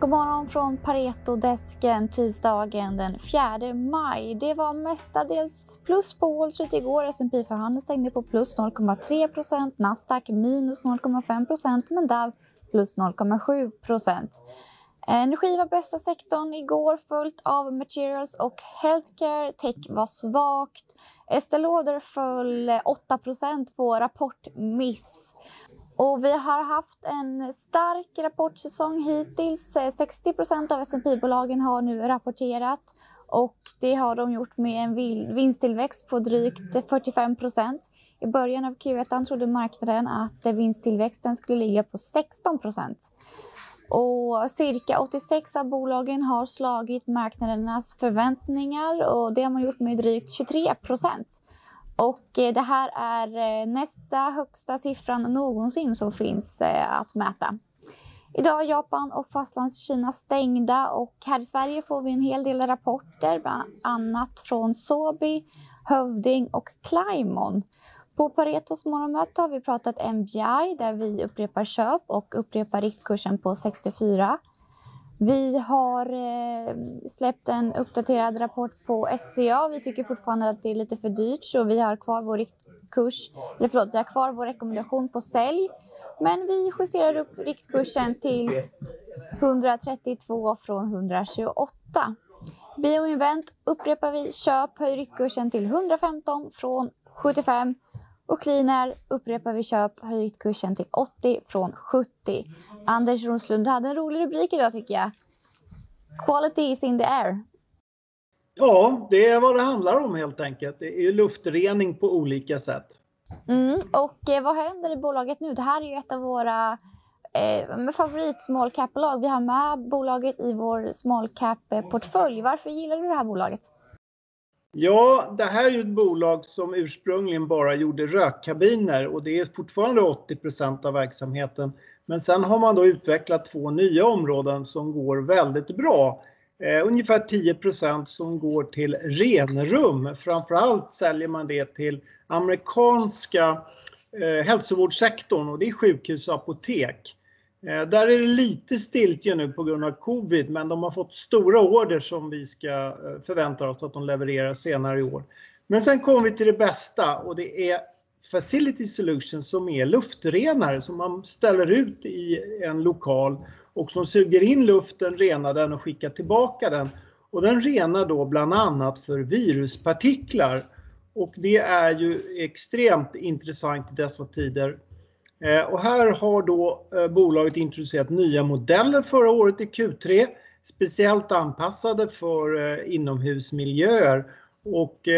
God morgon från Pareto-desken tisdagen den 4 maj. Det var mestadels plus på Wall Street igår. S&P förhandeln stängde på plus 0,3 Nasdaq minus 0,5 men Dow plus 0,7. Energi var bästa sektorn igår följt av materials och healthcare. Tech var svagt. Estée Lauder föll 8% på rapportmiss. Och vi har haft en stark rapportsäsong hittills. Eh, 60 procent av S&P bolagen har nu rapporterat och det har de gjort med en vinsttillväxt på drygt 45 procent. I början av Q1 trodde marknaden att vinsttillväxten skulle ligga på 16 och cirka 86 av bolagen har slagit marknadernas förväntningar och det har man gjort med drygt 23 och eh, det här är eh, nästa högsta siffran någonsin som finns eh, att mäta. Idag är Japan och Fastlandskina stängda och här i Sverige får vi en hel del rapporter, bland annat från Sobi, Hövding och Climon. På Paretos morgonmöte har vi pratat MGI där vi upprepar köp och upprepar riktkursen på 64. Vi har eh, släppt en uppdaterad rapport på SCA. Vi tycker fortfarande att det är lite för dyrt så vi har kvar vår riktkurs, eller förlåt, vi har kvar vår rekommendation på sälj. Men vi justerar upp riktkursen till 132 från 128. Bioinvent upprepar vi köp, höj riktkursen till 115 från 75 och Cleaner upprepar vi köp, höj riktkursen till 80 från 70. Anders Roslund hade en rolig rubrik idag tycker jag. Quality is in the air. Ja, det är vad det handlar om helt enkelt. Det är luftrening på olika sätt. Mm, och eh, vad händer i bolaget nu? Det här är ju ett av våra eh, favorit small cap-bolag. Vi har med bolaget i vår small cap-portfölj. Varför gillar du det här bolaget? Ja, det här är ju ett bolag som ursprungligen bara gjorde rökkabiner och det är fortfarande 80% av verksamheten. Men sen har man då utvecklat två nya områden som går väldigt bra. Eh, ungefär 10% som går till renrum. Framförallt säljer man det till amerikanska eh, hälsovårdssektorn och det är sjukhus och apotek. Eh, där är det lite stiltje nu på grund av covid men de har fått stora order som vi ska eh, förvänta oss att de levererar senare i år. Men sen kommer vi till det bästa och det är Facility Solutions som är luftrenare som man ställer ut i en lokal och som suger in luften, renar den och skickar tillbaka den. Och den renar då bland annat för viruspartiklar. Och det är ju extremt intressant i dessa tider. Eh, och här har då eh, bolaget introducerat nya modeller förra året i Q3, speciellt anpassade för eh, inomhusmiljöer. Och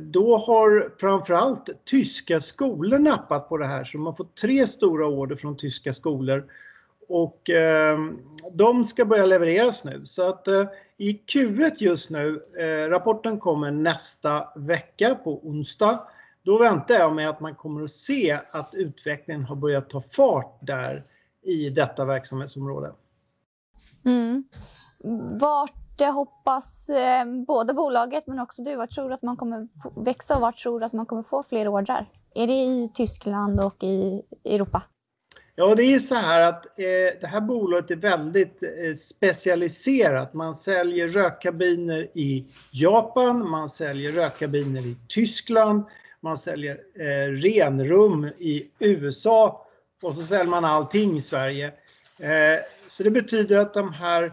då har framförallt tyska skolor nappat på det här, så de har fått tre stora order från tyska skolor. Och de ska börja levereras nu. Så att i Q1 just nu, rapporten kommer nästa vecka på onsdag. Då väntar jag mig att man kommer att se att utvecklingen har börjat ta fart där i detta verksamhetsområde. Mm. Vart hoppas eh, både bolaget men också du, vart tror du att man kommer växa och vart tror du att man kommer få fler ordrar? Är det i Tyskland och i Europa? Ja, det är så här att eh, det här bolaget är väldigt eh, specialiserat. Man säljer rökkabiner i Japan, man säljer rökkabiner i Tyskland, man säljer eh, renrum i USA och så säljer man allting i Sverige. Eh, så det betyder att de här eh,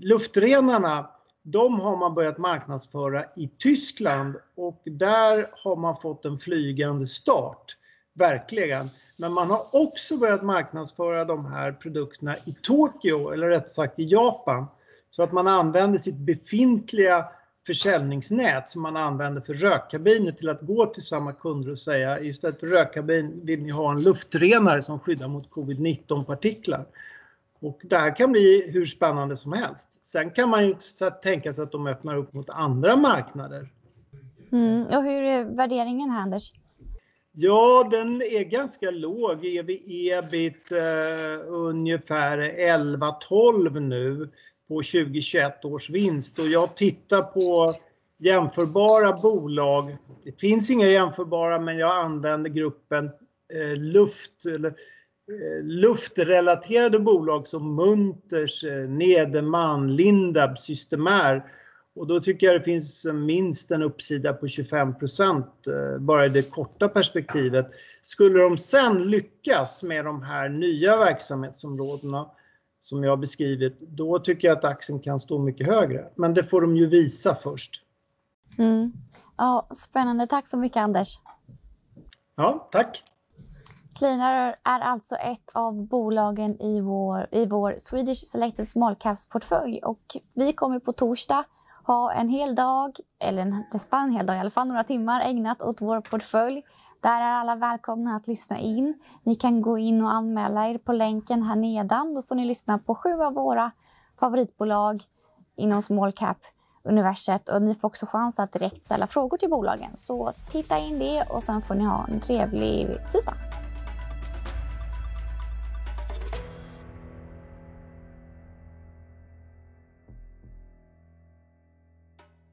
luftrenarna, de har man börjat marknadsföra i Tyskland och där har man fått en flygande start. Verkligen. Men man har också börjat marknadsföra de här produkterna i Tokyo, eller rätt sagt i Japan. Så att man använder sitt befintliga försäljningsnät som man använder för rökkabiner till att gå till samma kunder och säga istället för rökkabin vill ni ha en luftrenare som skyddar mot covid-19 partiklar. Och det här kan bli hur spännande som helst. Sen kan man ju tänka sig att de öppnar upp mot andra marknader. Mm. Och hur är värderingen här Anders? Ja, den är ganska låg. EV ebit eh, ungefär 11-12 nu på 2021 års vinst och jag tittar på jämförbara bolag. Det finns inga jämförbara men jag använder gruppen eh, luft eller eh, luftrelaterade bolag som Munters, eh, Nederman, Lindab, Systemair. Och då tycker jag det finns minst en uppsida på 25% eh, bara i det korta perspektivet. Skulle de sen lyckas med de här nya verksamhetsområdena som jag har beskrivit, då tycker jag att aktien kan stå mycket högre. Men det får de ju visa först. Mm. Ja, spännande. Tack så mycket Anders. Ja, tack. Cleaner är alltså ett av bolagen i vår, i vår Swedish Selected Small Caps-portfölj och vi kommer på torsdag ha en hel dag, eller nästan en hel dag i alla fall, några timmar ägnat åt vår portfölj. Där är alla välkomna att lyssna in. Ni kan gå in och anmäla er på länken här nedan. Då får ni lyssna på sju av våra favoritbolag inom small cap universet och ni får också chans att direkt ställa frågor till bolagen. Så titta in det och sen får ni ha en trevlig tisdag.